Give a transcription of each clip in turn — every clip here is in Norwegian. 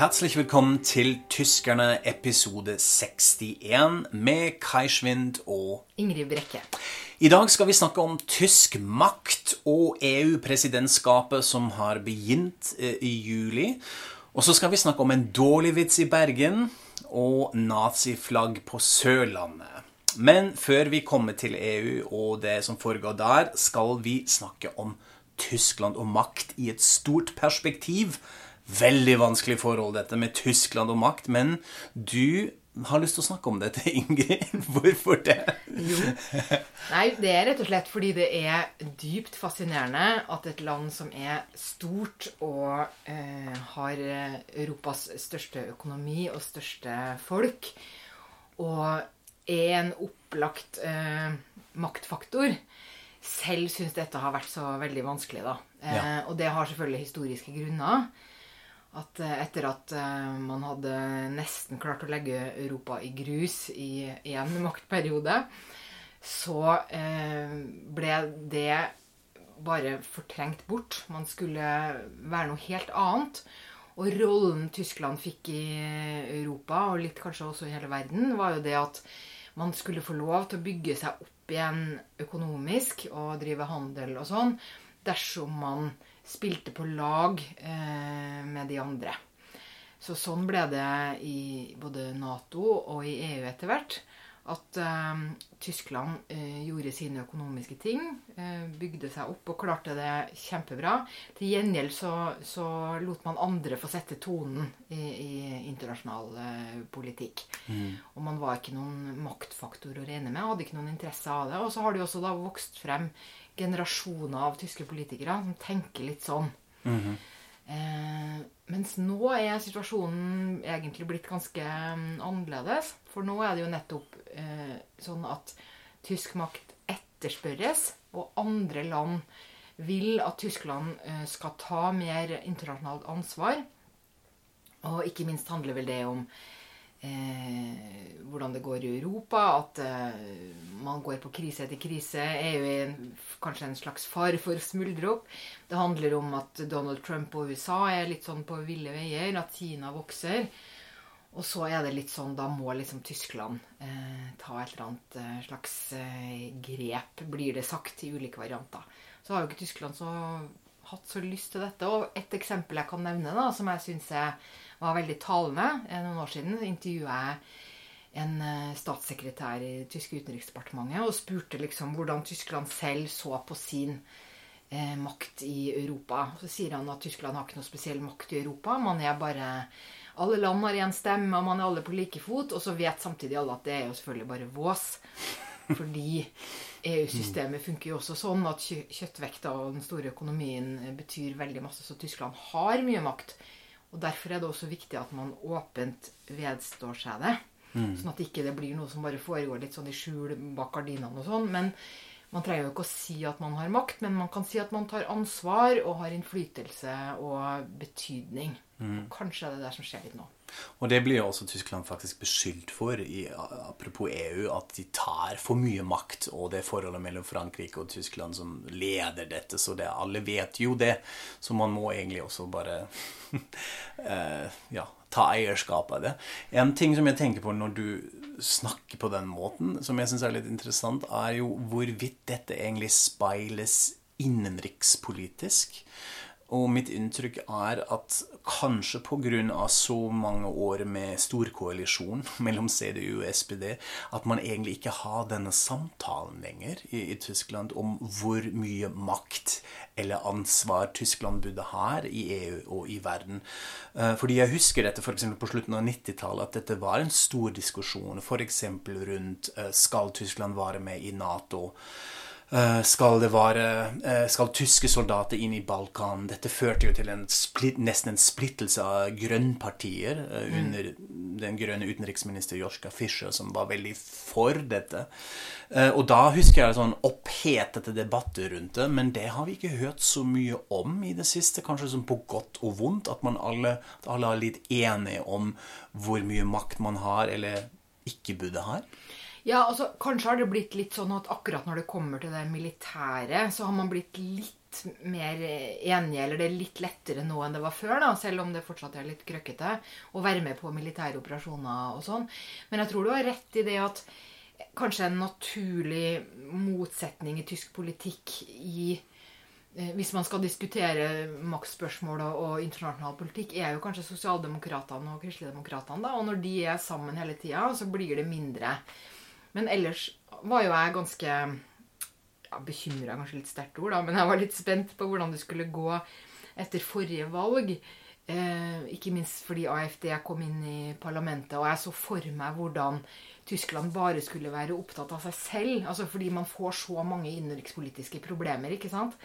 Herzlich willkommen til Tyskerne episode 61 med Kai Schwind og Ingrid Brekke. I dag skal vi snakke om tysk makt og EU-presidentskapet som har begynt eh, i juli. Og så skal vi snakke om en dårlig vits i Bergen og naziflagg på Sørlandet. Men før vi kommer til EU og det som foregår der, skal vi snakke om Tyskland og makt i et stort perspektiv. Veldig vanskelig forhold, dette med Tyskland og makt. Men du har lyst til å snakke om dette, Ingrid. Hvorfor det? Jo. Nei, det er rett og slett fordi det er dypt fascinerende at et land som er stort og eh, har Europas største økonomi og største folk, og er en opplagt eh, maktfaktor, selv syns dette har vært så veldig vanskelig, da. Eh, Ja. Og det har selvfølgelig historiske grunner. At eh, etter at eh, man hadde nesten klart å legge Europa i grus i én maktperiode, så eh, ble det bare fortrengt bort. Man skulle være noe helt annet. Og rollen Tyskland fikk i Europa, og litt kanskje også i hele verden, var jo det at man skulle få lov til å bygge seg opp igjen økonomisk og drive handel og sånn, dersom man spilte på lag eh, med de andre. Så sånn ble det i både Nato og i EU etter hvert. At eh, Tyskland eh, gjorde sine økonomiske ting, eh, bygde seg opp og klarte det kjempebra. Til gjengjeld så, så lot man andre få sette tonen i, i internasjonal eh, politikk. Og man var ikke noen maktfaktor å regne med, hadde ikke noen interesse av det. Og så har det jo også da vokst frem generasjoner av tyske politikere som tenker litt sånn. Eh, mens nå er situasjonen egentlig blitt ganske mm, annerledes. For nå er det jo nettopp eh, sånn at tysk makt etterspørres, og andre land vil at Tyskland eh, skal ta mer internasjonalt ansvar. Og ikke minst handler vel det om eh, hvordan det går i Europa. At eh, man går på krise etter krise. EU er en, kanskje en slags fare for å smuldre opp. Det handler om at Donald Trump og USA er litt sånn på ville veier. At Kina vokser. Og så er det litt sånn, da må liksom Tyskland eh, ta et eller annet eh, slags eh, grep, blir det sagt i ulike varianter. Så har jo ikke Tyskland så hatt så lyst til dette. Og et eksempel jeg kan nevne, da, som jeg syns var veldig talende eh, noen år siden, intervjua jeg en eh, statssekretær i det tyske utenriksdepartementet og spurte liksom hvordan Tyskland selv så på sin eh, makt i Europa. Så sier han at Tyskland har ikke noe spesiell makt i Europa. Man er bare Alle land har én stemme, og man er alle på like fot. Og så vet samtidig alle at det er jo selvfølgelig bare vås. Fordi EU-systemet funker jo også sånn at kjøttvekta og den store økonomien betyr veldig masse. Så Tyskland har mye makt. Og derfor er det også viktig at man åpent vedstår seg det. Sånn at ikke det blir noe som bare foregår litt sånn i skjul bak gardinene og sånn. Men man trenger jo ikke å si at man har makt, men man kan si at man tar ansvar og har innflytelse og betydning. Og kanskje er det det som skjer litt nå. Og det blir jo også Tyskland faktisk beskyldt for, i, apropos EU, at de tar for mye makt, og det forholdet mellom Frankrike og Tyskland som leder dette, så det, alle vet jo det. Så man må egentlig også bare eh, ja, ta eierskap av det. En ting som jeg tenker på når du snakker på den måten, som jeg syns er litt interessant, er jo hvorvidt dette egentlig speiles innenrikspolitisk. Og mitt inntrykk er at kanskje pga. så mange år med storkoalisjon mellom CDU og SPD, at man egentlig ikke har denne samtalen lenger i, i Tyskland om hvor mye makt eller ansvar Tyskland burde ha i EU og i verden. Eh, Fordi jeg husker dette eksempel på slutten av 90-tallet, at dette var en stor diskusjon f.eks. rundt eh, skal Tyskland være med i Nato. Eh, skal det være eh, Skal tyske soldater inn i Balkan? Dette førte jo til en splitt, nesten en splittelse av grønnpartier eh, under den grønne utenriksminister Joschka Fischer, som var veldig for dette. Og da husker jeg sånn opphetete debatter rundt det, men det har vi ikke hørt så mye om i det siste. Kanskje sånn på godt og vondt, at man alle, at alle er litt enige om hvor mye makt man har eller ikke burde ha. Ja, altså, Kanskje har det blitt litt sånn at akkurat når det kommer til det militære, så har man blitt litt mer enige, eller det er litt lettere nå enn det var før, da, selv om det fortsatt er litt krøkkete, å være med på militære operasjoner og sånn. Men jeg tror du har rett i det at kanskje en naturlig motsetning i tysk politikk i eh, hvis man skal diskutere maktspørsmål og internasjonal politikk, er jo kanskje sosialdemokratene og kristeligdemokratene. Og når de er sammen hele tida, så blir det mindre. Men ellers var jo jeg ganske ja, bekymra, kanskje litt sterkt ord, da, men jeg var litt spent på hvordan det skulle gå etter forrige valg. Eh, ikke minst fordi AFD kom inn i parlamentet, og jeg så for meg hvordan Tyskland bare skulle være opptatt av seg selv. altså Fordi man får så mange innenrikspolitiske problemer. ikke sant?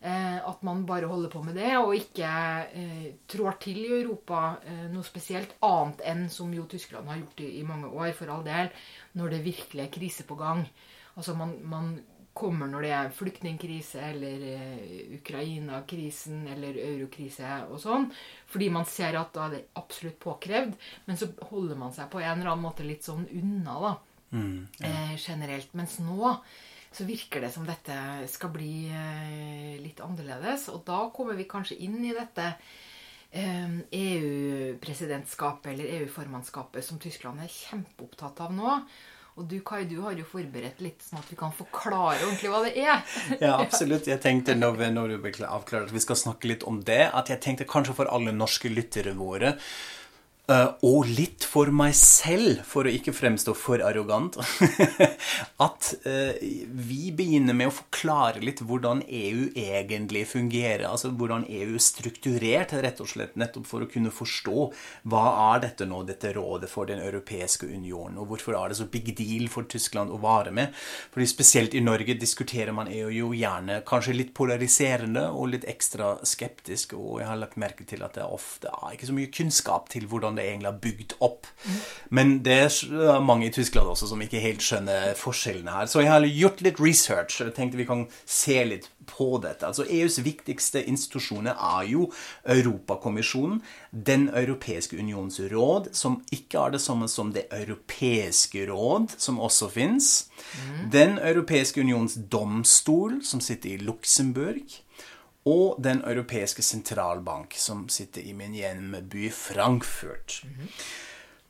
Eh, at man bare holder på med det, og ikke eh, trår til i Europa eh, noe spesielt annet enn som jo Tyskland har gjort i, i, mange år, for all del, når det virkelig er krise på gang. Altså man, man kommer når det er flyktningkrise eller eh, Ukraina-krisen eller eurokrise og sånn. Fordi man ser at da er det absolutt påkrevd. Men så holder man seg på en eller annen måte litt sånn unna, da. Mm, ja. eh, generelt. Mens nå så virker det som dette skal bli eh, litt annerledes. Og da kommer vi kanskje inn i dette eh, EU-presidentskapet eller EU-formannskapet som Tyskland er kjempeopptatt av nå. Og du Kai, du har jo forberedt litt sånn at vi kan forklare ordentlig hva det er. ja, absolutt. Jeg tenkte når, vi, når du avklarer at vi skal snakke litt om det, at jeg tenkte kanskje for alle norske lyttere våre og litt for meg selv, for å ikke fremstå for arrogant, at uh, vi begynner med å forklare litt hvordan EU egentlig fungerer. Altså hvordan EU er strukturert, rett og slett, nettopp for å kunne forstå hva er dette nå, dette rådet for Den europeiske union, og hvorfor er det så big deal for Tyskland å vare med. Fordi spesielt i Norge diskuterer man EU jo gjerne kanskje litt polariserende og litt ekstra skeptisk, og jeg har lagt merke til at det ofte er ikke så mye kunnskap til hvordan det det egentlig har bygd opp. Men det er mange i Tyskland også som ikke helt skjønner forskjellene her. Så jeg har gjort litt research. Jeg tenkte vi kan se litt på dette. Altså EUs viktigste institusjoner er jo Europakommisjonen, Den europeiske unions råd, som ikke er det samme som Det europeiske råd, som også fins. Mm. Den europeiske unions domstol, som sitter i Luxembourg og Den europeiske sentralbank, som sitter i min hjemby Frankfurt. Mm -hmm.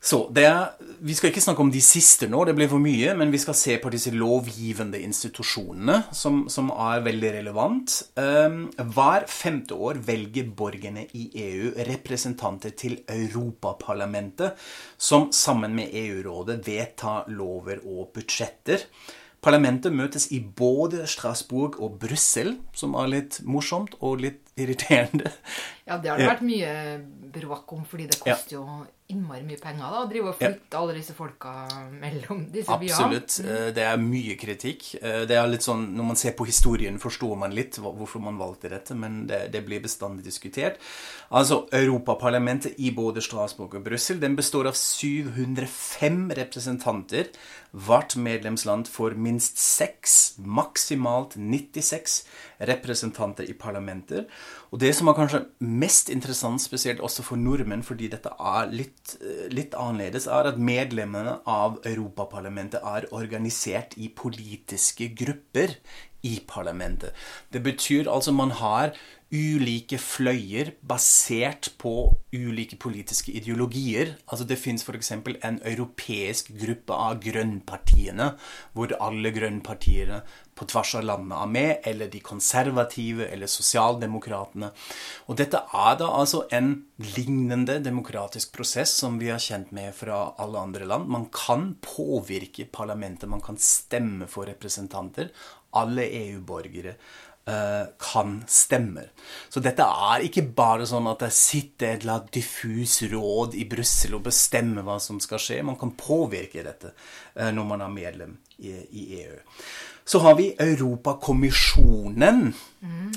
Så er, Vi skal ikke snakke om de siste nå, det blir for mye, men vi skal se på disse lovgivende institusjonene, som, som er veldig relevant. Um, hver femte år velger borgerne i EU representanter til Europaparlamentet, som sammen med EU-rådet vedtar lover og budsjetter. Parlamentet møtes i både Strasbourg og Brussel, som er litt morsomt og litt irriterende. Ja, det har det vært mye bråk om, fordi det koster jo innmari mye penger da, å drive og flytte ja. alle disse folka mellom disse byene. Absolutt. Mm. Eh, det er mye kritikk. Eh, det er litt sånn, Når man ser på historien, forstår man litt hvorfor man valgte dette, men det, det blir bestandig diskutert. Altså, Europaparlamentet i både Strasbourg og Brussel den består av 705 representanter. Hvert medlemsland får minst seks, maksimalt 96 representanter i parlamenter. Og det som er kanskje mest interessant, spesielt også for nordmenn, fordi dette er litt, eh, litt annerledes, er at medlemmene av Europaparlamentet er organisert i politiske grupper i parlamentet. Det betyr altså man har ulike fløyer basert på ulike politiske ideologier. Altså Det fins f.eks. en europeisk gruppe av grønnpartiene, hvor alle grønnpartiene på tvers av landene av med, eller de konservative eller sosialdemokratene. Og dette er da altså en lignende demokratisk prosess som vi har kjent med fra alle andre land. Man kan påvirke parlamentet, man kan stemme for representanter. Alle EU-borgere Eh, kan stemme. Så dette er ikke bare sånn at det sitter et eller annet diffus råd i Brussel og bestemmer hva som skal skje. Man kan påvirke dette eh, når man er medlem i EU. Så har vi Europakommisjonen. Mm.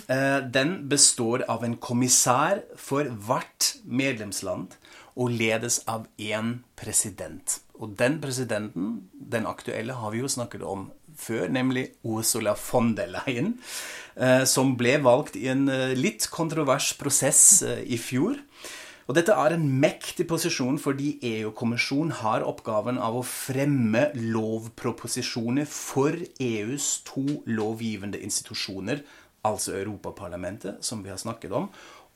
Den består av en kommissær for hvert medlemsland og ledes av én president. Og den presidenten, den aktuelle, har vi jo snakket om før, nemlig Ursula von der Leyen, eh, som ble valgt i en eh, litt kontrovers prosess i fjor. Og dette er en mektig posisjon fordi EU-kommisjonen har oppgaven av å fremme lovproposisjoner for EUs to lovgivende institusjoner, altså Europaparlamentet, som vi har snakket om,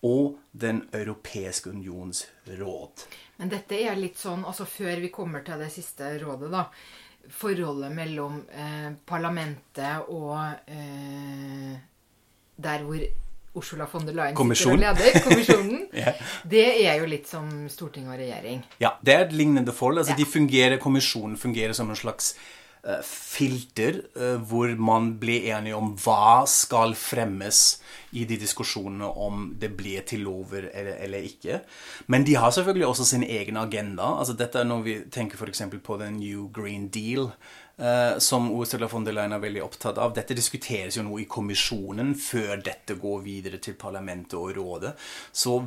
og Den europeiske unions råd. Men dette er litt sånn, altså før vi kommer til det siste rådet, da. Forholdet mellom eh, parlamentet og eh, der hvor Ursula von der Leyen Kommisjon. sitter og leder, kommisjonen, Ja. det er jo litt som storting og regjering. Ja, det er et lignende forhold. Altså, Ja. de fungerer, Kommisjonen fungerer som en slags uh, filter uh, hvor man blir enige om hva skal fremmes i de diskusjonene om det blir til lover eller, eller ikke. Men de har selvfølgelig også sin egen agenda. Altså, dette er når vi tenker f.eks. på den New Green Deal. Uh, som Ursula von der Leyen er veldig opptatt av. Dette diskuteres jo nå i kommisjonen før dette går videre til parlamentet og rådet. Så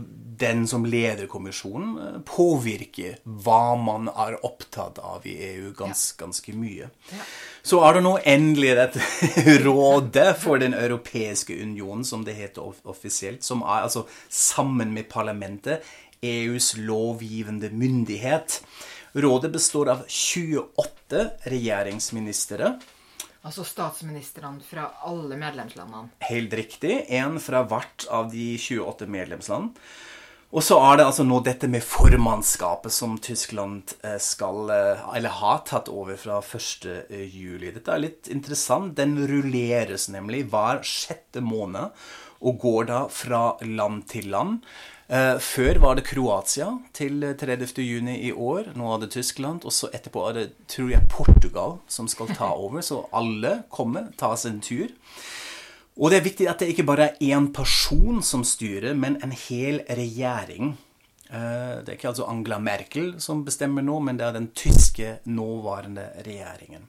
den som leder kommisjonen, uh, påvirker hva man er opptatt av i EU gans, ganske mye. Ja. Så er det nå endelig dette rådet for Den europeiske union, som det heter offisielt, som er altså sammen med parlamentet EUs lovgivende myndighet. Rådet består av 28 regjeringsministre. Altså statsministrene fra alle medlemslandene. Helt riktig. Én fra hvert av de 28 medlemsland. Og så er det altså nå dette med formannskapet som Tyskland eh, skal, eh, eller har tatt over fra 1. juli. Dette er litt interessant. Den rulleres nemlig hver sjette måned og går da fra land til land. Eh, Før var det Kroatia til 30. juni i år. Nå er det Tyskland. Og så etterpå er det, tror jeg, Portugal som skal ta over. Så alle kommer, tar seg en tur. Og det er viktig at det ikke bare er én person som styrer, men en hel regjering. Eh, Det er ikke altså Angela Merkel som bestemmer nå, men det er den tyske nåværende regjeringen.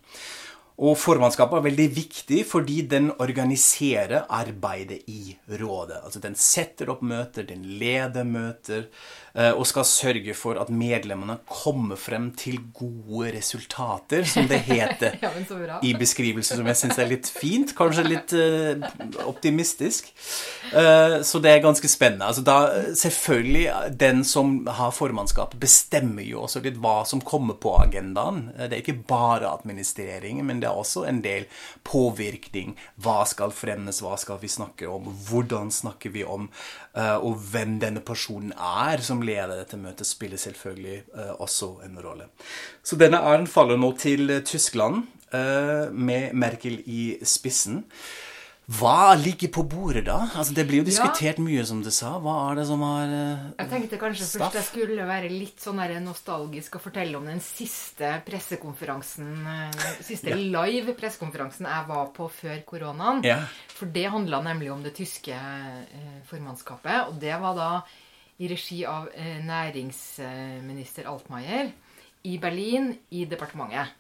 Og formannskapet er veldig viktig fordi den organiserer arbeidet i rådet. Altså den setter opp møter, den leder møter, eh, og skal sørge for at medlemmene kommer frem til gode resultater, som det heter Ja, i beskrivelsen, som jeg syns er litt fint. Kanskje litt eh, optimistisk. Eh, så det er ganske spennende. Altså da, selvfølgelig, den som har formannskapet, bestemmer jo også litt hva som kommer på agendaen. Det er ikke bare administrering, men det er også en del påvirkning. Hva skal fremmes, hva skal vi snakke om, hvordan snakker vi om, eh, og hvem denne personen er som leder dette møtet, spiller selvfølgelig eh, også en rolle. Så denne æren faller nå til eh, Tyskland, med Merkel i spissen. Hva ligger på bordet, da? Altså, det blir jo diskutert mye, som du sa. Hva er det som har uh, Jeg tenkte kanskje Staff. først jeg skulle være litt sånn nostalgisk og fortelle om den siste pressekonferansen, eh, den siste live pressekonferansen jeg var på før koronaen. Ja. For det handla nemlig om det tyske uh, formannskapet. Og det var da i regi av uh, næringsminister Altmaier i Berlin, i departementet.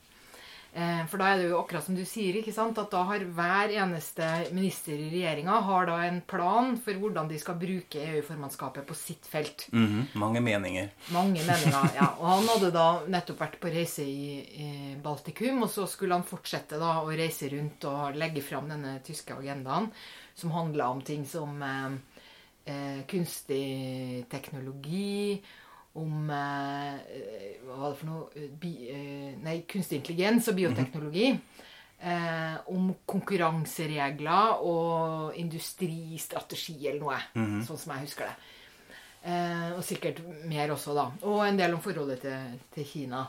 Eh, For da er det jo akkurat som du sier, ikke sant, at da har hver eneste minister i regjeringa har da en plan for hvordan de skal bruke EU-formannskapet på sitt felt. mhm, mange meninger. Mange meninger, ja. Og han hadde da nettopp vært på reise i, i Baltikum, og så skulle han fortsette da å reise rundt og legge fram denne tyske agendaen, som handla om ting som eh, eh, kunstig teknologi, om eh, Hva var det for noe? Eh, Bi, eh, nei, kunstig intelligens og bioteknologi. Eh, om konkurranseregler og industristrategi eller noe. Sånn som jeg husker det. Eh, og sikkert mer også, da. Og en del om forholdet til, til Kina.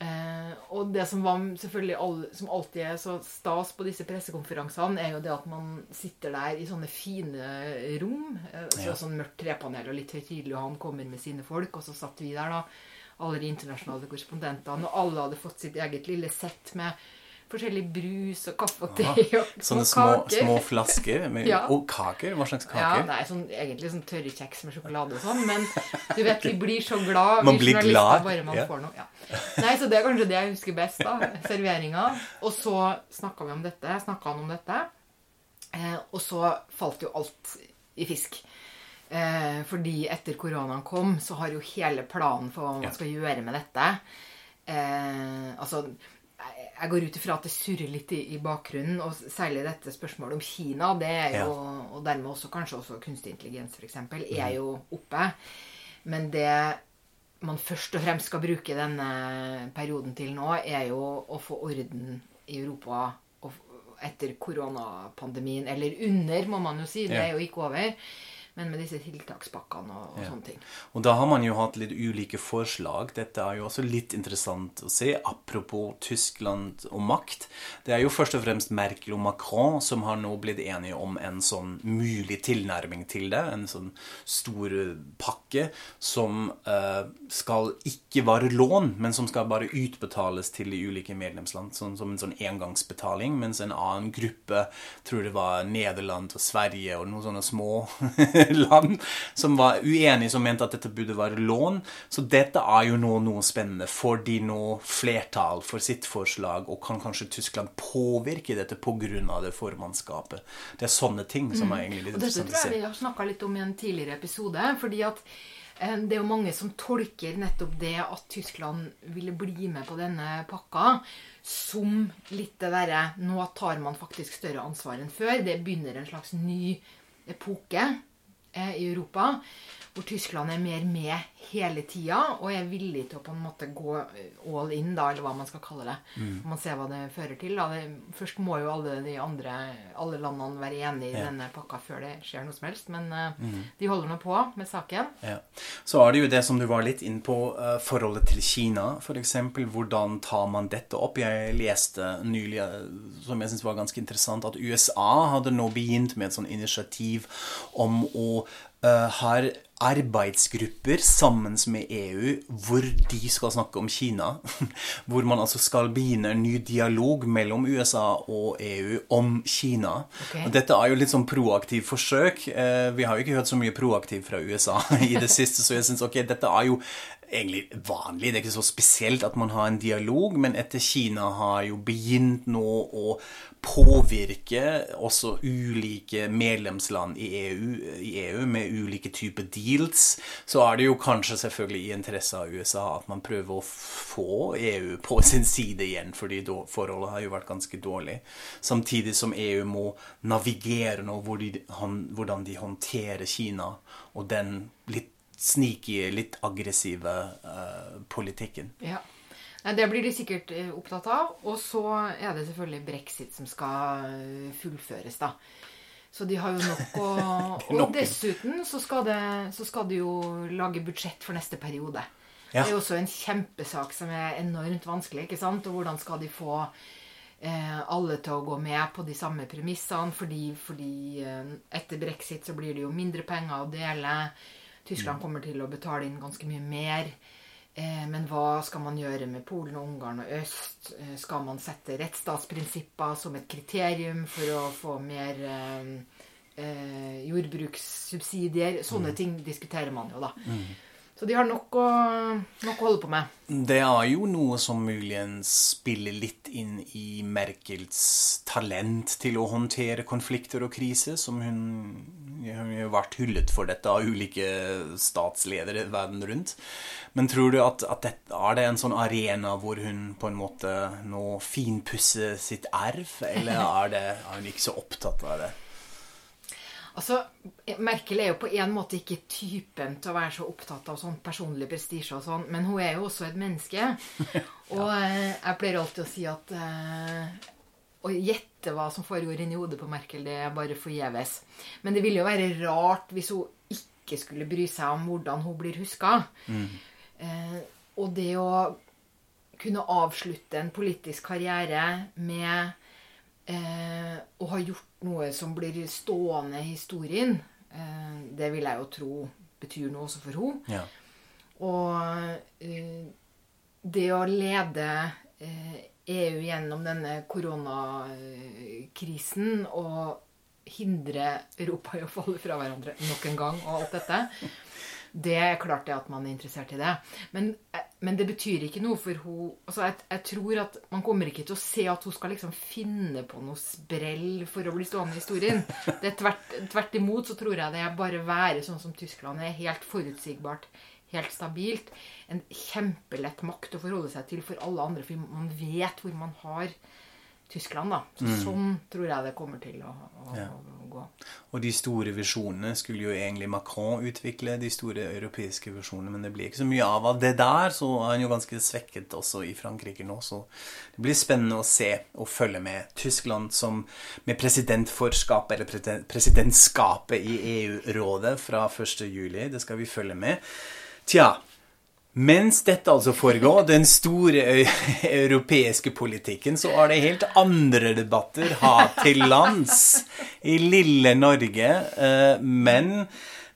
Eh, og det som var selvfølgelig all, som alltid er så stas på disse pressekonferansene, er jo det at man sitter der i sånne fine rom. Eh, så Ja. Sånn mørkt trepanel og litt høytidelig, og han kommer med sine folk. Og så satt vi der, da, alle de internasjonale korrespondentene, og alle hadde fått sitt eget lille sett med forskjellig brus og kaffe og te og Sånne små, kaker. små flasker med Ja. Og kaker? Hva slags Ja, kaker? nei, sånn, egentlig sånn tørre kjeks med sjokolade og sånn, men du vet, vi blir så glad Man blir glad, bare man ja. får noe. Ja. Nei, så det er kanskje det jeg husker best, da. Serveringa. Og så snakka vi om dette, snakka han om dette. Eh, og så falt jo alt i fisk. Eh, fordi etter koronaen kom, så har jo hele planen for hva man skal gjøre med dette eh, Altså, jeg- går ut ifra at det surrer litt i, i bakgrunnen, og særlig dette spørsmålet om Kina, det er jo, og dermed også kanskje også kunstig intelligens, f.eks., er jo oppe. Men det man først og fremst skal bruke denne perioden til nå, er jo å få orden i Europa etter koronapandemien. Eller under, må man jo si. Det er jo ikke over. Men med disse tiltakspakkene og, og Ja. sånne ting. Og da har man jo hatt litt ulike forslag. Dette er jo også litt interessant å se. Apropos Tyskland og makt. Det er jo først og fremst Merkel og Macron som har nå blitt enige om en sånn mulig tilnærming til det. En sånn stor pakke som eh, skal ikke være lån, men som skal bare utbetales til de ulike medlemsland. Sånn, som en sånn engangsbetaling. Mens en annen gruppe, tror det var Nederland og Sverige og noen sånne små land som var uenige, som mente at dette burde være lån. Så dette er jo nå noe spennende. Får de nå flertall for sitt forslag, og kan kanskje Tyskland påvirke dette pga. det formannskapet? Det er sånne ting som er egentlig litt mm. interessant å tror jeg vi har snakka litt om i en tidligere episode. fordi at eh, det er jo mange som tolker nettopp det at Tyskland ville bli med på denne pakka, som litt det derre Nå tar man faktisk større ansvar enn før. Det begynner en slags ny epoke i Europa. Hvor Tyskland er mer med hele tida og er villig til å på en måte gå all in, da, eller hva man skal kalle det. Mm. Man ser hva det fører til. Da. Det, først må jo alle de andre alle landene være enige i Ja. denne pakka før det skjer noe som helst. Men eh, Mm. de holder nå på med saken. Ja. Så er det jo det som du var litt inn på, eh, forholdet til Kina, f.eks. Hvordan tar man dette opp? Jeg leste nylig, eh, som jeg syns var ganske interessant, at USA hadde nå begynt med et sånt initiativ om å uh, ha arbeidsgrupper sammen med EU hvor de skal snakke om Kina. Hvor man altså skal begynne en ny dialog mellom USA og EU om Kina. Okay. Og dette er jo litt sånn proaktiv forsøk. Eh, Vi har jo ikke hørt så mye proaktiv fra USA i det siste, så jeg syns ok, dette er jo egentlig vanlig. Det er ikke så spesielt at man har en dialog, men etter Kina har jo begynt nå å påvirke også ulike medlemsland i EU, i EU med ulike typer deals, så er det jo kanskje selvfølgelig i interesse av USA at man prøver å få EU på sin side igjen, fordi forholdet har jo vært ganske dårlig. Samtidig som EU må navigere nå hvor de, hvordan de håndterer Kina og den litt sneaky, litt aggressive uh, politikken. Ja. Det blir de sikkert eh, opptatt av. Og så er det selvfølgelig brexit som skal eh, fullføres, da. Så de har jo nok å. Og dessuten så skal, det, så skal de jo lage budsjett for neste periode. Ja. Det er jo også en kjempesak som er enormt vanskelig. ikke sant? Og hvordan skal de få eh, alle til å gå med på de samme premissene? Fordi, fordi eh, etter brexit så blir det jo mindre penger å dele. Tyskland kommer til å betale inn ganske mye mer. Eh, men hva skal man gjøre med Polen og Ungarn og øst? Eh, skal man sette rettsstatsprinsipper som et kriterium for å få mer eh, eh, jordbrukssubsidier? Sånne ting diskuterer man jo, da. Så de har nok å, nok å holde på med. Det er jo noe som muligens spiller litt inn i Merkels talent til å håndtere konflikter og kriser, som hun, vært hyllet for dette av ulike statsledere verden rundt. Men tror du at, at dette, er det en sånn arena hvor hun på en måte nå finpusser sitt erv, eller er, det, er hun ikke så opptatt av det? Altså, Merkel er jo på en måte ikke typen til å være så opptatt av sånn personlig prestisje og sånn, men hun er jo også et menneske. Og eh, jeg pleier alltid å si at uh, å gjette hva som foregår inni hodet på Merkel, det er bare forgjeves. Men det ville jo være rart hvis hun ikke skulle bry seg om hvordan hun blir huska. Eh, og det å kunne avslutte en politisk karriere med eh, å ha gjort noe som blir stående i historien, eh, det vil jeg jo tro betyr noe også for henne. Ja. Og eh, det å lede eh, EU gjennom denne koronakrisen og hindre Europa i å falle fra hverandre nok en gang og alt dette, det er klart det at man er interessert i det. Men, men det betyr ikke noe for hun altså jeg, jeg tror at Man kommer ikke til å se at hun skal liksom finne på noe sprell for å bli stående i historien. Det er tvert, tvert imot så tror jeg det er bare være sånn som Tyskland er. Helt forutsigbart, helt stabilt. En kjempelett makt å forholde seg til for alle andre, for man vet hvor man har Tyskland, da. Så Sånn tror jeg det kommer til å, å, Ja. å gå. Og de store visjonene skulle jo egentlig Macron utvikle, de store europeiske visjonene, men det blir ikke så mye av av det der, så er han jo ganske svekket også i Frankrike nå, så det blir spennende å se og følge med Tyskland som med presidentforskapet, eller presidentskapet i EU-rådet fra 1. juli, det skal vi følge med. Tja, mens dette altså foregår, den store europeiske politikken, så er det helt andre debatter her til lands i lille Norge. eh, Men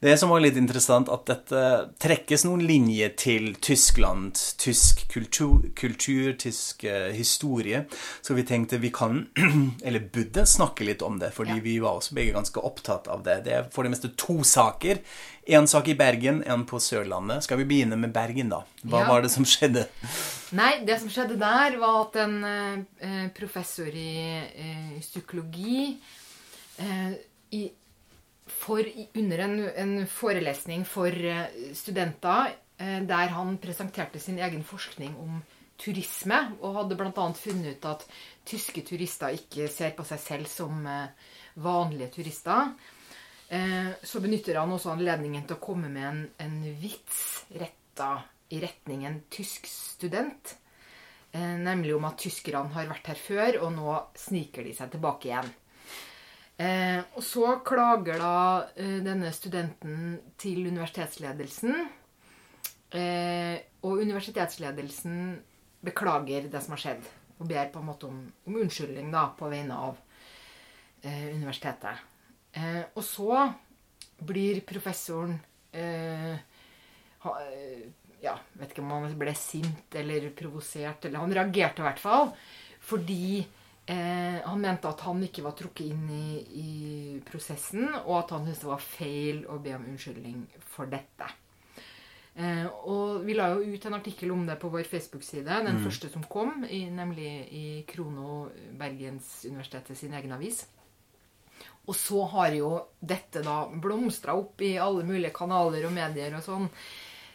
det som var litt interessant, at dette trekkes noen linjer til Tyskland, tysk kultur, kultur tysk uh, historie. Så vi tenkte vi kan, eller burde, snakke litt om det, fordi Ja. vi var også begge ganske opptatt av det. Det er for det meste to saker. En sak i Bergen, en på Sørlandet. Skal vi begynne med Bergen, da? Hva Ja. var det som skjedde? Nei, det som skjedde der, var at en uh, professor i uh, psykologi i, for, under en, en forelesning for eh, studenter, eh, der han presenterte sin egen forskning om turisme, og hadde bl.a. funnet ut at tyske turister ikke ser på seg selv som eh, vanlige turister. Så benytter han også anledningen til å komme med en, en vits retta i retning en tysk student. Nemlig om at tyskerne har vært her før, og nå sniker de seg tilbake igjen. Eh, og så klager da eh, denne studenten til universitetsledelsen. Eh, og universitetsledelsen beklager det som har skjedd, og ber på en måte om, om unnskyldning da, på vegne av eh, universitetet. Eh, og så blir professoren eh, ha, Ja, vet ikke om han ble sint eller provosert, eller han reagerte i hvert fall. Fordi eh, han mente at han ikke var trukket inn i, i prosessen, og at han syntes det var feil å be om unnskyldning for dette. Eh, og vi la jo ut en artikkel om det på vår Facebook-side, den første som kom, i, nemlig i Krono Bergens Universitetet sin egen avis. Og så har jo dette da blomstra opp i alle mulige kanaler og medier og sånn.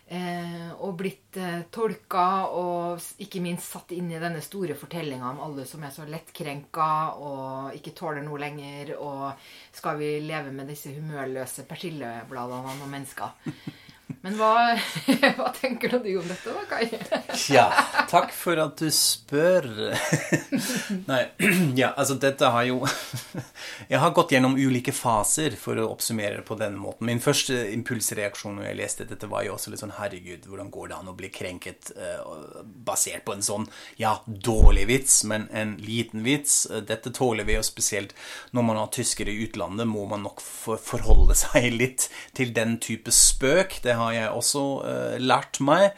Eh, og blitt eh, tolka og ikke minst satt inn i denne store fortellinga om alle som er så lettkrenka og ikke tåler noe lenger, og skal vi leve med disse humørløse persillebladene og mennesker. Men hva, hva tenker du om dette, da, Kai? ja, takk for at du spør. Nei, ja, altså dette har jo Jeg har gått gjennom ulike faser for å oppsummere det på denne måten. Min første impulsreaksjon når jeg leste dette, var jo også litt sånn Herregud, hvordan går det an å bli krenket eh, basert på en sånn, ja, dårlig vits, men en liten vits? Dette tåler vi, og spesielt når man har tyskere i utlandet, må man nok forholde seg litt til den type spøk. Det har jeg også eh, lært meg.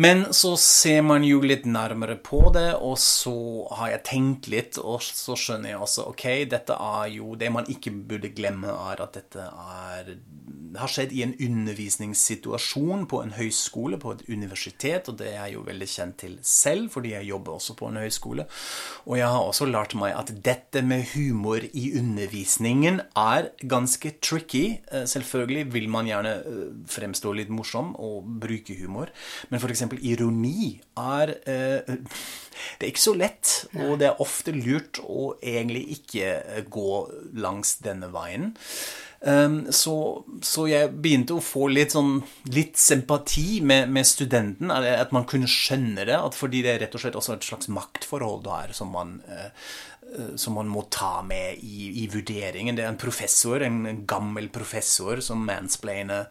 Men så ser man jo litt nærmere på det, og så har jeg tenkt litt, og så skjønner jeg også ok, dette er jo Det man ikke burde glemme, er at dette er har skjedd i en undervisningssituasjon på en høyskole, på et universitet, og det er jeg jo veldig kjent til selv, fordi jeg jobber også på en høyskole. Og jeg har også lært meg at dette med humor i undervisningen er ganske tricky. Eh, Selvfølgelig vil man gjerne eh, fremstå litt morsom og bruke humor, men f.eks. ironi er eh, Det er ikke så lett, og det er ofte lurt å egentlig ikke eh, gå langs denne veien. Um, så, så jeg begynte å få litt sånn litt sympati med, med studenten. At man kunne skjønne det. At fordi det er rett og slett også et slags maktforhold der som man, eh, som man må ta med i, i vurderingen. Det er en professor, en, en gammel professor, som mansplainer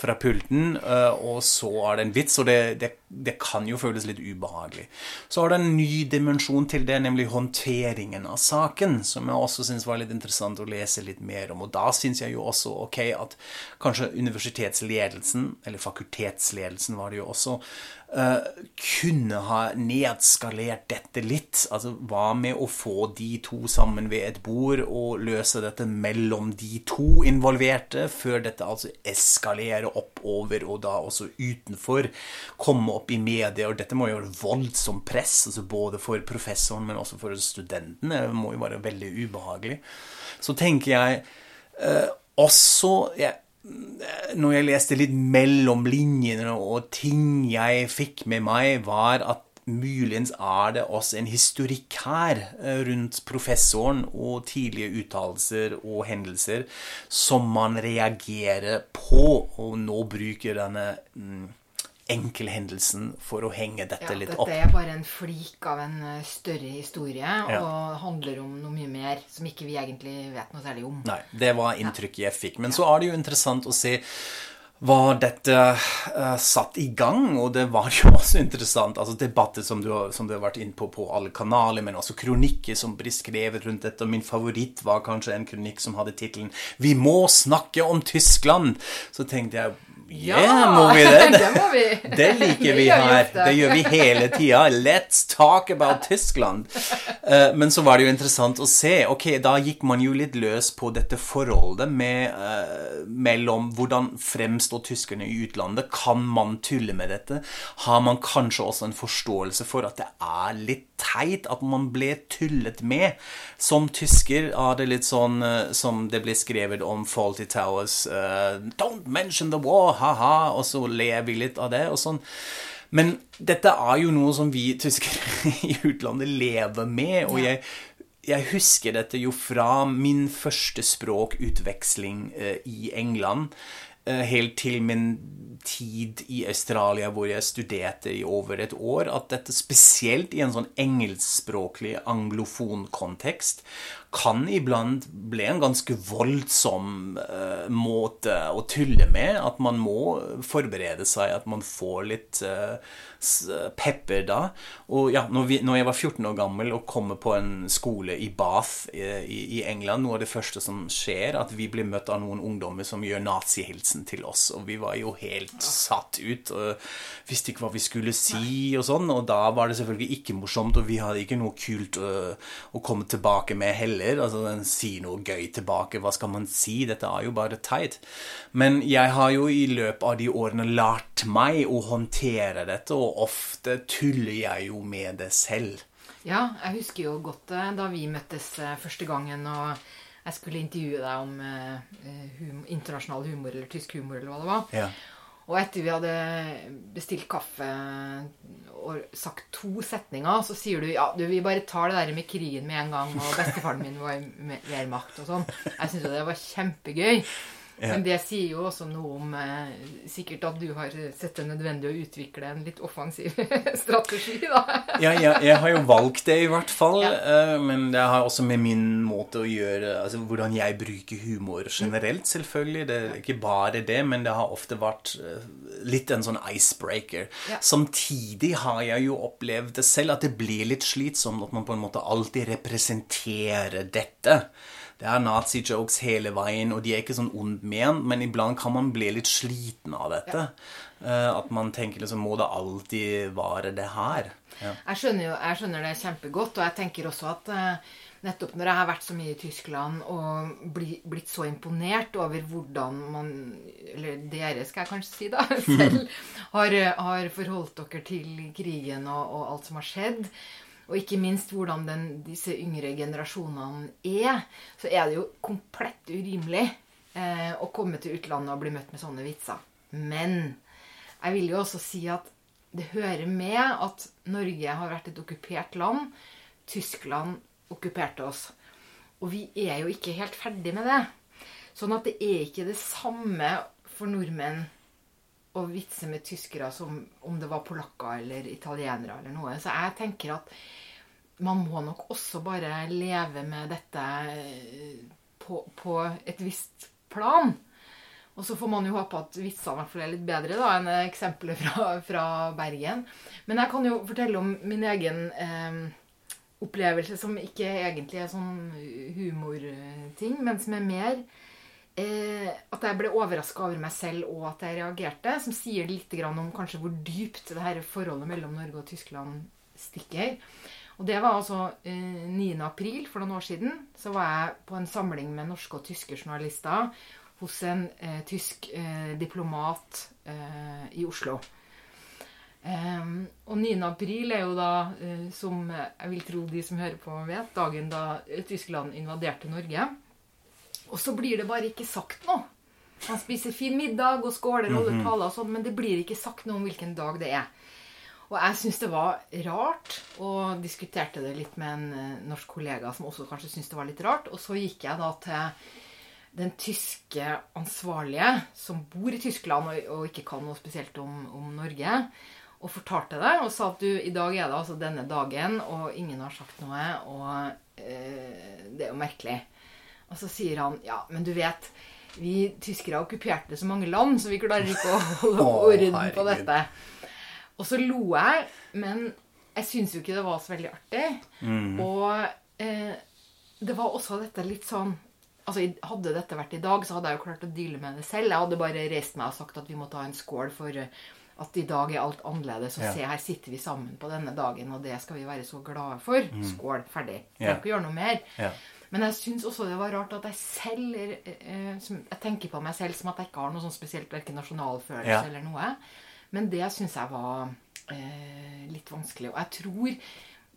fra pulten, eh, og så er det en vits, og det, det, det kan jo føles litt ubehagelig. Så har det en ny dimensjon til det, nemlig håndteringen av saken, som jeg også syns var litt interessant å lese litt mer om. Og da syns jeg jo også ok at kanskje universitetsledelsen, eller fakultetsledelsen var det jo også, eh, kunne ha nedskalert dette litt. Altså hva med å få de to sammen ved et bord og løse dette mellom de to involverte, før dette altså eskalerer oppover og da også utenfor, komme opp i media, og dette må jo være voldsomt press, altså både for professoren, men også for studentene. Det må jo være veldig ubehagelig. Så tenker jeg eh, også jeg, når jeg leste litt mellom linjene, og ting jeg fikk med meg, var at muligens er det også en historikk her eh, rundt professoren og tidlige uttalelser og hendelser som man reagerer på, og nå bruker denne mm, enkelhendelsen for å henge dette Ja, litt dette opp. er bare en flik av en eh, større historie, Ja. og handler om noe mye mer som ikke vi egentlig vet noe særlig om. Nei, det var inntrykket jeg fikk. Men så er det jo interessant å se hva dette uh, satt i gang, og det var jo også interessant. altså Debatter som du, har- som du har vært inne på på alle kanaler, men også kronikker som blir skrevet rundt dette. Og min favoritt var kanskje en kronikk som hadde tittelen 'Vi må snakke om Tyskland'. Så tenkte jeg Ja, må vi det? det må vi. Det liker vi vi her. Det gjør vi hele tida. Let's talk about Tyskland. Eh, men så var det jo interessant å se. Ok, da gikk man jo litt løs på dette forholdet med, eh, mellom hvordan fremstår tyskerne i utlandet. Kan man tulle med dette? Har man kanskje også en forståelse for at det er litt teit at man ble tullet med? Som tysker er det litt sånn eh, som det ble skrevet om Faulty Towers. uh, Don't mention the war, ha-ha. Og så ler vi litt av det. og sånn. Men dette er jo noe som vi tyskere i utlandet lever med, og jeg, jeg husker dette jo fra min første språkutveksling eh, i England, helt til min tid i Australia, hvor jeg studerte i over et år, at dette spesielt i en sånn engelskspråklig anglofon kontekst kan iblant bli en ganske voldsom uh, måte å tulle med. At man må forberede seg, at man får litt uh, pepper da. Og ja, når, vi, når jeg var 14 år gammel og kommer på en skole i Bath eh, i, i England, noe av det første som skjer, at vi blir møtt av noen ungdommer som gjør nazihilsen til oss. Og vi var jo helt satt ut og visste ikke hva vi skulle si og sånn. Og da var det selvfølgelig ikke morsomt, og vi hadde ikke noe kult uh, å komme tilbake med heller. Altså den si noe gøy tilbake. Hva skal man si? Dette er jo bare teit. Men jeg har jo i løpet av de årene lært meg å håndtere dette, og ofte tuller jeg jo med det selv. Ja, jeg husker jo godt eh, da vi møttes eh, første gangen, og jeg skulle intervjue deg om eh, hum internasjonal humor, eller tysk humor, eller hva det var. Ja. Og etter vi hadde bestilt kaffe og sagt to setninger, så sier du ja, du, vi bare tar det der med krigen med en gang, og bestefaren min var i Wehrmacht og sånn. Jeg syntes jo det var kjempegøy. Ja. Men det sier jo også noe om eh, sikkert at du har sett det nødvendig å utvikle en litt offensiv strategi, da. Ja, ja, jeg har jo valgt det, i hvert fall. Ja. eh, Men det har også med min måte å gjøre Altså hvordan jeg bruker humor generelt, selvfølgelig. Det er ikke bare det, men det har ofte vært eh, litt en sånn icebreaker. Samtidig har jeg jo opplevd det selv, at det blir litt slitsomt at man på en måte alltid representerer dette. Det er nazi-jokes hele veien, og de er ikke sånn ond ment, men iblant kan man bli litt sliten av dette. Ja. At man tenker liksom Må det alltid være det her? Ja. Jeg skjønner, jo, jeg skjønner det kjempegodt, og jeg tenker også at eh, nettopp når jeg har vært så mye i Tyskland og bli, blitt så imponert over hvordan man Eller dere, skal jeg kanskje si, da, selv har, har forholdt dere til krigen og, og alt som har skjedd. Og ikke minst hvordan den, disse yngre generasjonene er. Så er det jo komplett urimelig eh, å komme til utlandet og bli møtt med sånne vitser. Men jeg vil jo også si at det hører med at Norge har vært et okkupert land. Tyskland okkuperte oss. Og vi er jo ikke helt ferdig med det. Sånn at det er ikke det samme for nordmenn å vitse med tyskere som om det var polakker eller italienere eller noe. Så jeg tenker at man må nok også bare leve med dette eh, på, på et visst plan. Og så får man jo håpe at vitsene er litt bedre da, enn eksempelet fra, fra Bergen. Men jeg kan jo fortelle om min egen eh, opplevelse som ikke egentlig er sånn humorting, men som er mer eh, at jeg ble overraska over meg selv og at jeg reagerte. Som sier litt om kanskje hvor dypt det her forholdet mellom Norge og Tyskland stikker. Og det var altså eh, 9. april for noen år siden. Så var jeg på en samling med norske og tyske journalister hos en eh, tysk eh, diplomat eh, i Oslo. Ehm, og 9. april er jo da, eh, som jeg vil tro de som hører på vet, dagen da eh, Tyskland invaderte Norge. Og så blir det bare ikke sagt noe. Man spiser fin middag og skåler og holder taler og sånn, men det blir ikke sagt noe om hvilken dag det er. Og jeg syns det var rart, og diskuterte det litt med en eh, norsk kollega som også kanskje syntes det var litt rart. Og så gikk jeg da til den tyske ansvarlige, som bor i Tyskland og, og ikke kan noe spesielt om, om, Norge, og fortalte det. Og sa at du, i dag er det altså denne dagen, og ingen har sagt noe, og øh, det er jo merkelig. Og så sier han ja, men du vet vi tyskere har okkupert så mange land, så vi klarer ikke å holde orden på dette. Og så lo jeg, men jeg syns jo ikke det var så veldig artig. Mm. Og eh, det var også dette litt sånn Altså, Hadde dette vært i dag, så hadde jeg jo klart å deale med det selv. Jeg hadde bare reist meg og sagt at vi må ta en skål for eh, at i dag er alt annerledes. Og ja. se, her sitter vi sammen på denne dagen, og det skal vi være så glade for. Mm. Skål. Ferdig. Trenger ja. ikke gjøre noe mer. Ja. Men jeg syns også det var rart at jeg selv eh, Jeg tenker på meg selv som at jeg ikke har noe sånn spesielt verken nasjonalfølelse eller noe. Men det syns jeg var eh, litt vanskelig. Og jeg tror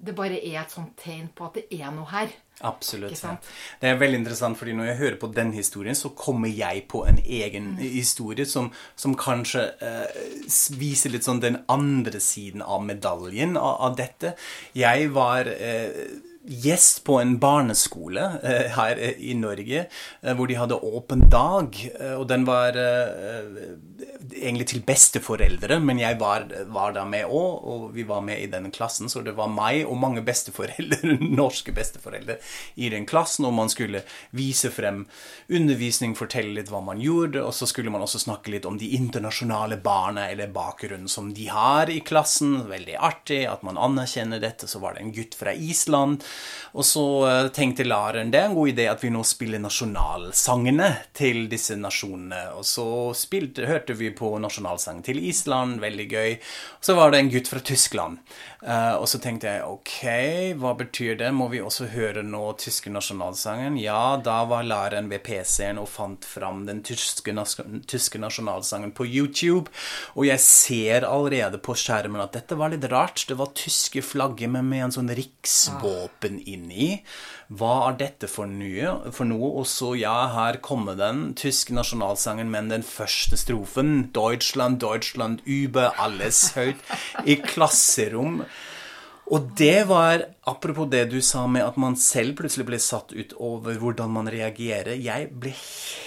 det bare er et sånt tegn på at det er noe her. Absolutt. Ja. Det er veldig interessant, fordi når jeg hører på den historien, så kommer jeg på en egen mm. historie som, som kanskje eh, viser litt sånn den andre siden av medaljen av, av dette. Jeg var eh, gjest på en barneskole eh, her i Norge, eh, hvor de hadde åpen dag. Eh, og den var egentlig til besteforeldre, men jeg var, var da med òg, og vi var med i denne klassen. Så det var meg og mange besteforeldre, norske besteforeldre i den klassen, og man skulle vise frem undervisning, fortelle litt hva man gjorde, og så skulle man også snakke litt om de internasjonale barna eller bakgrunnen som de har i klassen. Veldig artig at man anerkjenner dette. Så var det en gutt fra Island, og så eh, tenkte læreren det er en god idé at vi nå spiller nasjonalsangene til disse nasjonene. Og så spilte, hørte vi på nasjonalsangen til Island, veldig gøy. Så var det en gutt fra Tyskland. Uh, og så tenkte jeg ok, hva betyr det? Må vi også høre nå tyske nasjonalsangen? Ja, da var læreren ved PC-en og fant fram den tyske, tyske, nasjonalsangen på YouTube. Og jeg ser allerede på skjermen at dette var litt rart. Det var tyske flagger, men med en sånn riksvåpen inni. Hva er dette for, nye, for noe? Og så, ja, her kommer den tyske nasjonalsangen, men den første strofen Deutschland, Deutschland über alles høyt i klasserom. Og det var, apropos det du sa med at man selv plutselig ble satt ut over hvordan man reagerer Jeg ble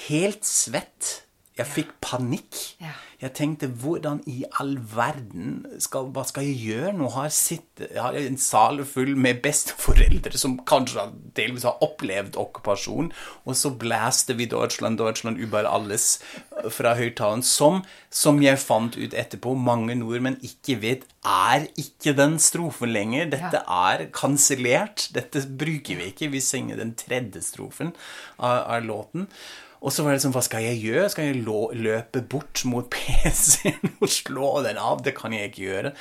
helt svett. Jeg fikk panikk. Ja. Jeg tenkte hvordan i all verden skal, Hva skal jeg gjøre? Nå har jeg, sitt, jeg har en sal full med besteforeldre som kanskje delvis har opplevd okkupasjon, og så blæste vi Deutschland, Deutschland über alles fra høyttaleren, som, som jeg fant ut etterpå, mange nordmenn ikke vet er ikke den strofen lenger. Dette er kansellert. Dette bruker vi ikke. Vi synger den tredje strofen av, av låten. Og så var det sånn, hva skal jeg gjøre? Skal jeg løpe bort mot PC-en og slå den av? Det kan jeg ikke gjøre.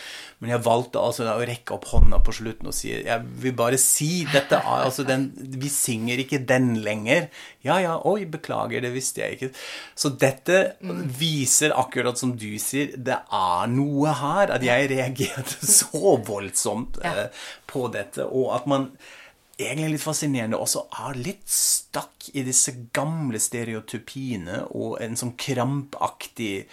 Men jeg valgte altså å rekke opp hånda på slutten og si Jeg vil bare si dette altså den, Vi synger ikke den lenger. Ja, ja, oi, beklager, det visste jeg ikke. Så dette viser, akkurat som du sier, det er noe her. At jeg reagerte så voldsomt eh, på dette, og at man egentlig litt fascinerende også er litt stakk i disse gamle stereotypiene og en sånn krampaktig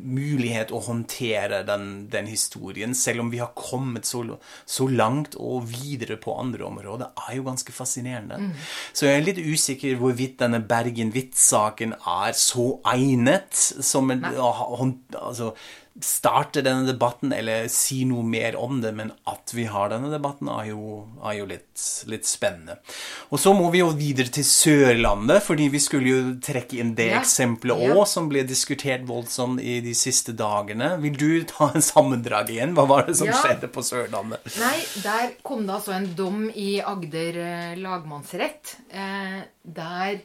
umulighet å håndtere den, den, historien, selv om vi har kommet så, så, langt og videre på andre områder, er jo ganske fascinerende. Mm. Så jeg er litt usikker hvorvidt denne Bergen Hvitt-saken er så egnet som en, altså, starte denne debatten eller si noe mer om det, men at vi har denne debatten, er jo, er jo litt, litt, spennende. Og så må vi jo videre til Sørlandet, fordi vi skulle jo trekke inn det ja. eksempelet òg, ja. som ble diskutert voldsomt i de siste dagene. Vil du ta en sammendrag igjen? Hva var det som ja. skjedde på Sørlandet? Nei, der kom det altså en dom i Agder eh, lagmannsrett, eh, der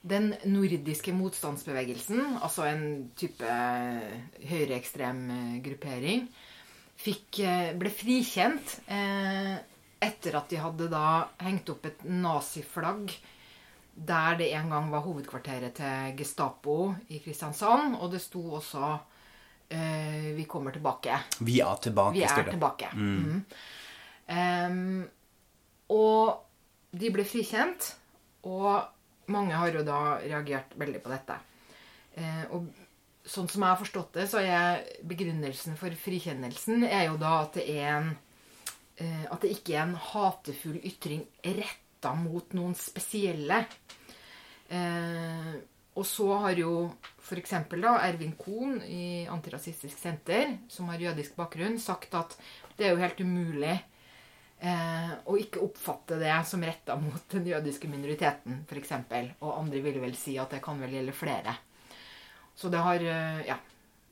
den nordiske motstandsbevegelsen, altså en type høyreekstrem eh, gruppering, fikk, eh, ble frikjent eh, etter at de hadde da hengt opp et naziflagg der det en gang var hovedkvarteret til Gestapo i Kristiansand. Og det sto også eh, 'Vi kommer tilbake'. Vi er tilbake. Vi er tilbake. Mm. Mm. Um, og de ble frikjent. Og mange har jo da reagert veldig på dette. Eh, og sånn som jeg har forstått det, så er begrunnelsen for frikjennelsen er jo da at det en eh, At det ikke er en hatefull ytring retta mot noen spesielle. Eh, og så har jo f.eks. Ervin Kohn i Antirasistisk Senter, som har jødisk bakgrunn, sagt at det er jo helt umulig eh, og ikke oppfatte det som retta mot den jødiske minoriteten, f.eks. Og andre vil vel si at det kan vel gjelde flere. Så det har eh, Ja.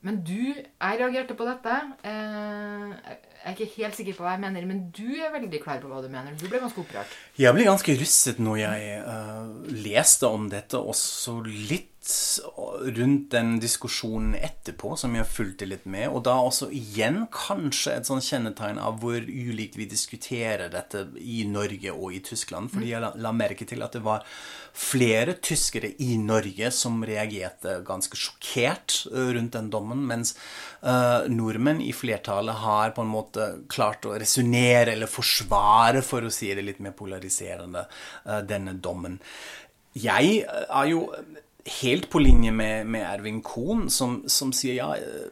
Men du Jeg reagerte på dette. Eh, jeg er ikke helt sikker på hva jeg mener, men du er veldig klar på hva du mener. Du ble ganske opprørt. Jeg ble ganske rystet når jeg uh, leste om dette, også litt rundt den diskusjonen etterpå, som jeg fulgte litt med. Og da også igjen kanskje et sånn kjennetegn av hvor ulikt vi diskuterer dette i Norge og i Tyskland. Fordi jeg la, la merke til at det var flere tyskere i Norge som reagerte ganske sjokkert rundt den dommen, mens uh, nordmenn i flertallet har på en måte klart å resonnere eller forsvare, for å si det litt mer polariserende, uh, denne dommen. Jeg er jo helt på linje med, med Ervin Kohn, som, som, sier ja,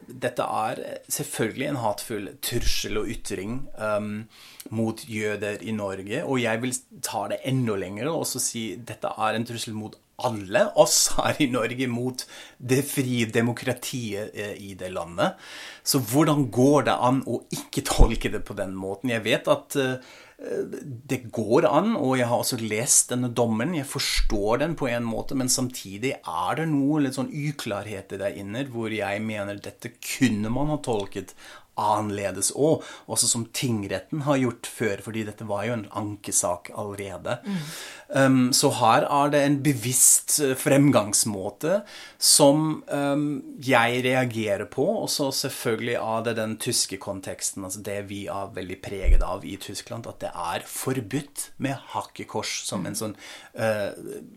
dette er selvfølgelig en hatefull trussel og ytring um, mot jøder i Norge. Og jeg vil ta det enda lenger og også si dette er en trussel mot alle oss her i Norge mot det frie demokratiet eh, i det landet. Så hvordan går det an å ikke tolke det på den måten? Jeg vet at uh, det går an, og jeg har også lest denne dommen. Jeg forstår den på en måte, men samtidig er det noe litt sånn uklarheter der inne hvor jeg mener dette kunne man ha tolket annerledes òg, også som tingretten har gjort før, fordi dette var jo en ankesak allerede. Mm. Um, så her er det en bevisst eh, fremgangsmåte som um, jeg reagerer på, og så selvfølgelig av det den tyske konteksten, altså det vi er veldig preget av i Tyskland, at det er forbudt med hakkekors som en sånn uh,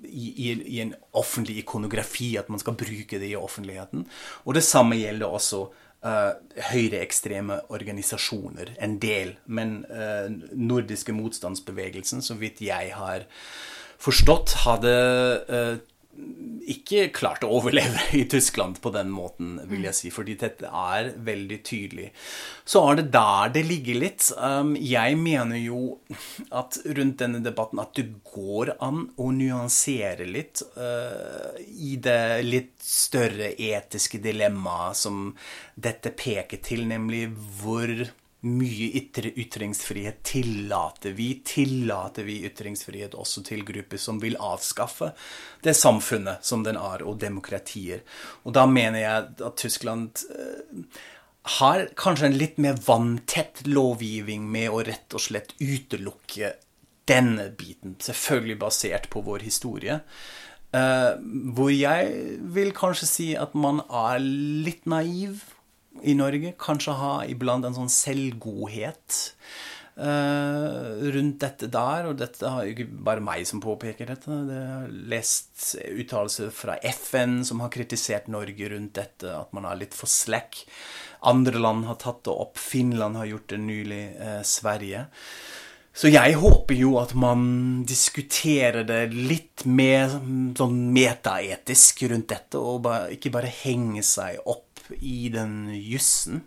i, i, i en offentlig ikonografi, at man skal bruke det i offentligheten. Og det samme gjelder også uh, høyreekstreme organisasjoner. En del. Men uh, nordiske motstandsbevegelsen, så vidt jeg har forstått, hadde uh, ikke klart å overleve i Tyskland på den måten, vil jeg si. Fordi dette er veldig tydelig. Så er det der det ligger litt. Um, jeg mener jo at rundt denne debatten at det går an å nyansere litt uh, i det litt større etiske dilemmaet som dette peker til, nemlig hvor mye ytre ytringsfrihet tillater vi? Tillater vi ytringsfrihet også til grupper som vil avskaffe det samfunnet som den er, og demokratier? Og da mener jeg at Tyskland eh, har kanskje en litt mer vanntett lovgivning med å rett og slett utelukke denne biten, selvfølgelig basert på vår historie. Uh, hvor jeg vil kanskje si at man er litt naiv i Norge kanskje ha iblant en sånn selvgodhet uh, rundt dette der. Og dette har ikke bare meg som påpeker dette. Jeg har lest uttalelser fra FN som har kritisert Norge rundt dette, at man er litt for slack. Andre land har tatt det opp. Finland har gjort det nylig. Uh, Sverige. Så jeg håper jo at man diskuterer det litt mer sånn metaetisk rundt dette, og ikke bare henge seg opp i den jussen,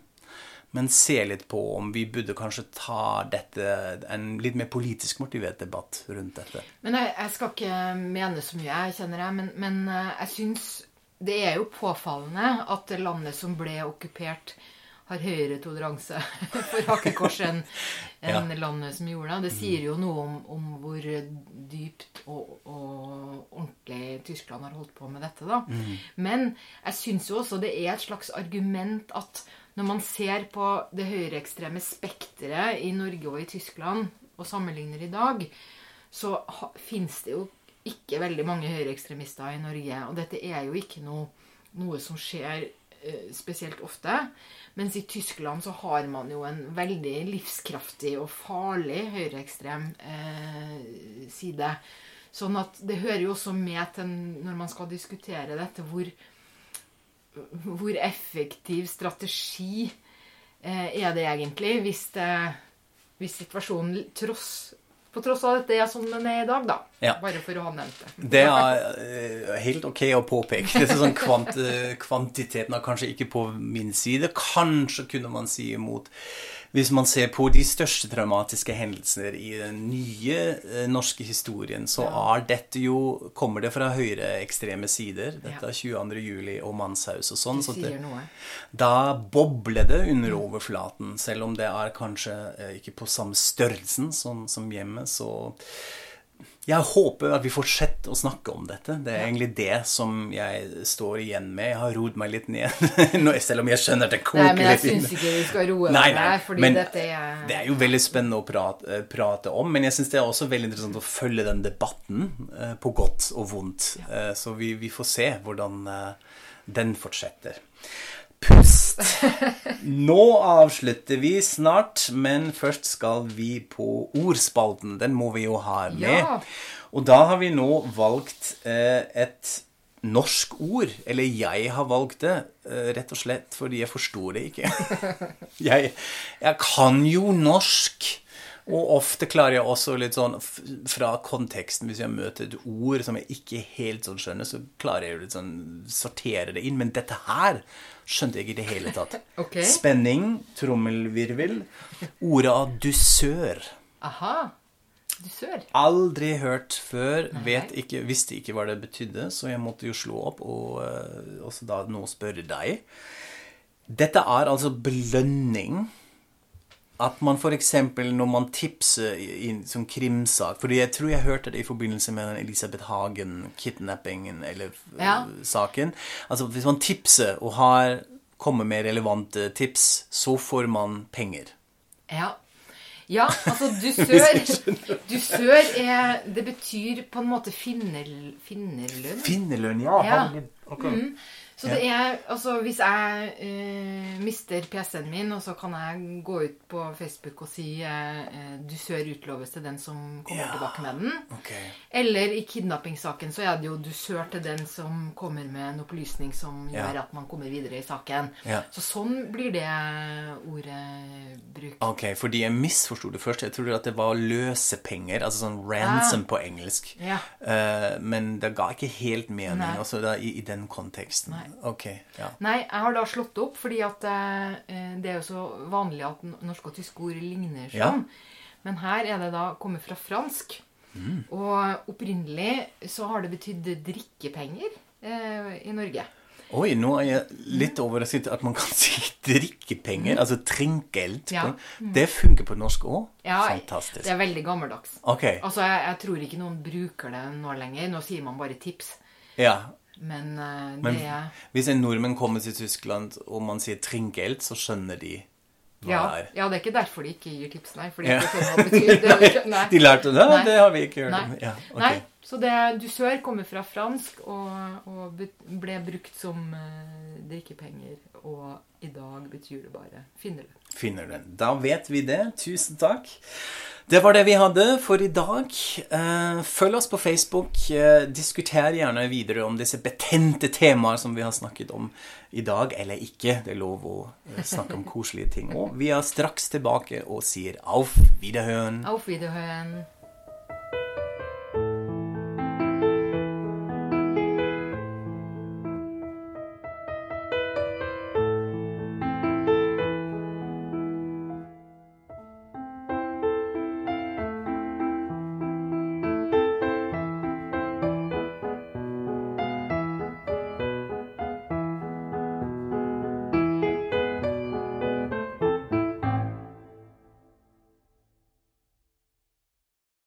men se litt på om vi burde kanskje ta dette en litt mer politisk motivert debatt rundt dette. Men jeg, jeg skal ikke mene så mye, jeg kjenner jeg, men, men eh, jeg syns det er jo påfallende at landet som ble okkupert, har høyere toleranse for hakekors enn en ja. landet som gjorde det. Det sier jo noe om, om hvor dypt og, og, ordentlig Tyskland har holdt på med dette. da. Mm. Men jeg syns jo også det er et slags argument at når man ser på det høyreekstreme spekteret i Norge og i Tyskland, og sammenligner i dag, så fins det jo ikke veldig mange høyreekstremister i Norge. Og dette er jo ikke noe, noe som skjer spesielt ofte. Mens i Tyskland så har man jo en veldig livskraftig og farlig høyreekstrem eh, side. Sånn at det hører jo også med til når man skal diskutere dette, hvor, hvor effektiv strategi eh, er det egentlig hvis, det, hvis situasjonen tross På tross av at det er sånn den er i dag, da. Ja. Bare for å ha nevnt det. Det er eh, helt ok å påpeke. Det er sånn kvant kvantiteten er kanskje ikke på min side. Kanskje kunne man si imot hvis man ser på de største traumatiske hendelser i den nye eh, norske historien, så er dette jo Kommer det fra høyreekstreme sider. Dette er 22. juli og Manshaus og sånn. Så det, da bobler det under overflaten, selv om det er kanskje eh, ikke på samme størrelsen som, som hjemme. Så jeg håper at vi fortsetter å snakke om dette. Det er egentlig det som jeg står igjen med. Jeg har roet meg litt ned, selv om jeg skjønner at det Nei, men jeg litt syns ikke vi skal roe deg her, fordi men dette er Det er jo veldig spennende å prate, eh, prate om, men jeg syns det er også veldig interessant å følge den debatten, eh, på godt og vondt. Eh, Så vi, vi får se hvordan den fortsetter. Pust! Nå avslutter vi snart, men først skal vi på ordspalten. Den må vi jo ha med. Ja. Og da har vi nå valgt eh, et norsk ord. Eller jeg har valgt det, eh, rett og slett fordi jeg forstår det ikke. jeg, jeg kan jo norsk. Og ofte klarer jeg også litt sånn fra konteksten, hvis jeg møter et ord som jeg ikke helt sånn skjønner, så klarer jeg jo litt sånn sortere det inn. Men dette her skjønte jeg ikke i det hele tatt. Okay. Spenning, trommelvirvel. Ordet av dusør. Aha. Du sør. Aldri hørt før, vet ikke, visste ikke hva det betydde, så jeg måtte jo slå opp og eh, også da nå spørre deg. Dette er altså belønning. At man f.eks. når man tipser i en sånn krimsak Fordi jeg tror jeg hørte det i forbindelse med den Elisabeth Hagen-kidnappingen eller eh, Ja. saken. Altså hvis man tipser og har kommer med relevante tips, så får man penger. Ja. Ja, altså dusør Dusør er Det betyr på en måte finner, finnerlønn. Finnerlønn, ja. Ja. Okay. Ok. Mm. Så det er Altså, hvis jeg eh, mister PC-en min, og så kan jeg gå ut på Facebook og si eh, eh, 'dusør utloves til den som kommer Ja. tilbake med den'. Okay. Eller i kidnappingssaken så er det jo dusør til den som kommer med en opplysning som Ja. gjør at man kommer videre i saken. Ja. Så sånn blir det ordet brukt. Ok, fordi jeg misforsto det først. Jeg trodde at det var løsepenger, altså sånn ransom Ah. på engelsk. Ja. Eh, men det ga ikke helt mening Nei. altså da, i, i den konteksten. Nei. Ok, ja. Nei, jeg har da slått opp, fordi at eh, det er jo så vanlig at norske og tyske ord ligner Ja. sånn. Men her er det da kommet fra fransk. Mm. Og opprinnelig så har det betydd drikkepenger eh, i Norge. Oi, nå er jeg litt overrasket at man kan si drikkepenger, altså trinkgeld. Ja. Det funker på norsk òg? Ja, Fantastisk. Det er veldig gammeldags. Okay. Altså, jeg, jeg tror ikke noen bruker det nå lenger. Nå sier man bare tips. ja. Men, uh, Men det er hvis en nordmenn kommer til Tyskland og man sier 'trinkelt', så skjønner de hva ja, det er. ja, det er ikke derfor de ikke gir tips, nei. For det Ja. det betyr. Det nei, nei. De lærte det? Nei. Det har vi ikke hørt om. Ja, okay. Nei, så det dusør kommer fra fransk og, og ble brukt som uh, drikkepenger. Og i dag betyr det bare 'finner du'. finner den. Da vet vi det. Tusen takk. Det var det vi hadde for i dag. Eh, Følg oss på Facebook. Eh, Diskuter gjerne videre om disse betente temaer som vi har snakket om i dag, eller ikke. Det er lov å eh, snakke om koselige ting òg. Vi er straks tilbake og sier auf Wiederhøen. Auf Wiederhören.